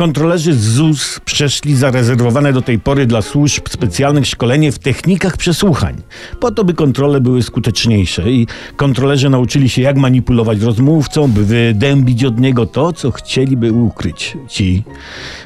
Kontrolerzy z ZUS przeszli zarezerwowane do tej pory dla służb specjalnych szkolenie w technikach przesłuchań, po to by kontrole były skuteczniejsze i kontrolerzy nauczyli się jak manipulować rozmówcą, by wydębić od niego to, co chcieliby ukryć ci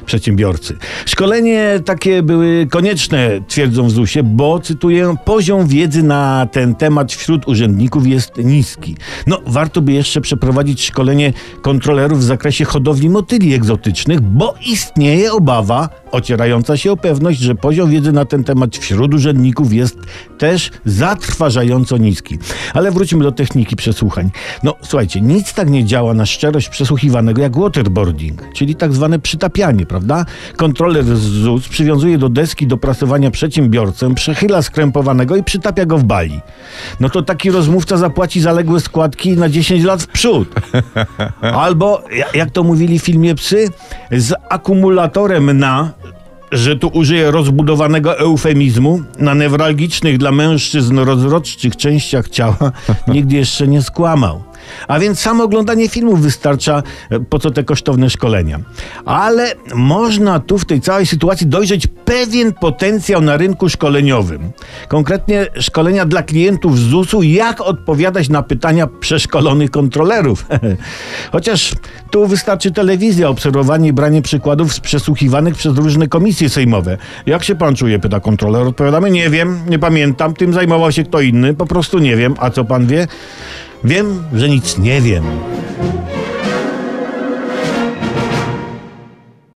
przedsiębiorcy. Szkolenie takie były konieczne, twierdzą w ZUSie, bo, cytuję, poziom wiedzy na ten temat wśród urzędników jest niski. No, warto by jeszcze przeprowadzić szkolenie kontrolerów w zakresie hodowli motyli egzotycznych, bo istnieje obawa ocierająca się o pewność, że poziom wiedzy na ten temat wśród urzędników jest też zatrważająco niski. Ale wróćmy do techniki przesłuchań. No, słuchajcie, nic tak nie działa na szczerość przesłuchiwanego jak waterboarding, czyli tak zwane przytapianie, prawda? Kontroler z ZUS przywiązuje do deski do prasowania przedsiębiorcę, przechyla skrępowanego i przytapia go w bali. No to taki rozmówca zapłaci zaległe składki na 10 lat w przód. Albo, ja- jak to mówili w filmie Psy, z akumulatorem na, że tu użyję rozbudowanego eufemizmu, na newralgicznych dla mężczyzn rozrodczych częściach ciała nigdy jeszcze nie skłamał. A więc samo oglądanie filmów wystarcza, e, po co te kosztowne szkolenia. Ale można tu w tej całej sytuacji dojrzeć pewien potencjał na rynku szkoleniowym. Konkretnie szkolenia dla klientów z ZUS-u, jak odpowiadać na pytania przeszkolonych kontrolerów. Chociaż tu wystarczy telewizja, obserwowanie i branie przykładów z przesłuchiwanych przez różne komisje sejmowe. Jak się pan czuje, pyta kontroler. Odpowiadamy, nie wiem, nie pamiętam, tym zajmował się kto inny, po prostu nie wiem. A co pan wie? Wiem, że nic nie wiem.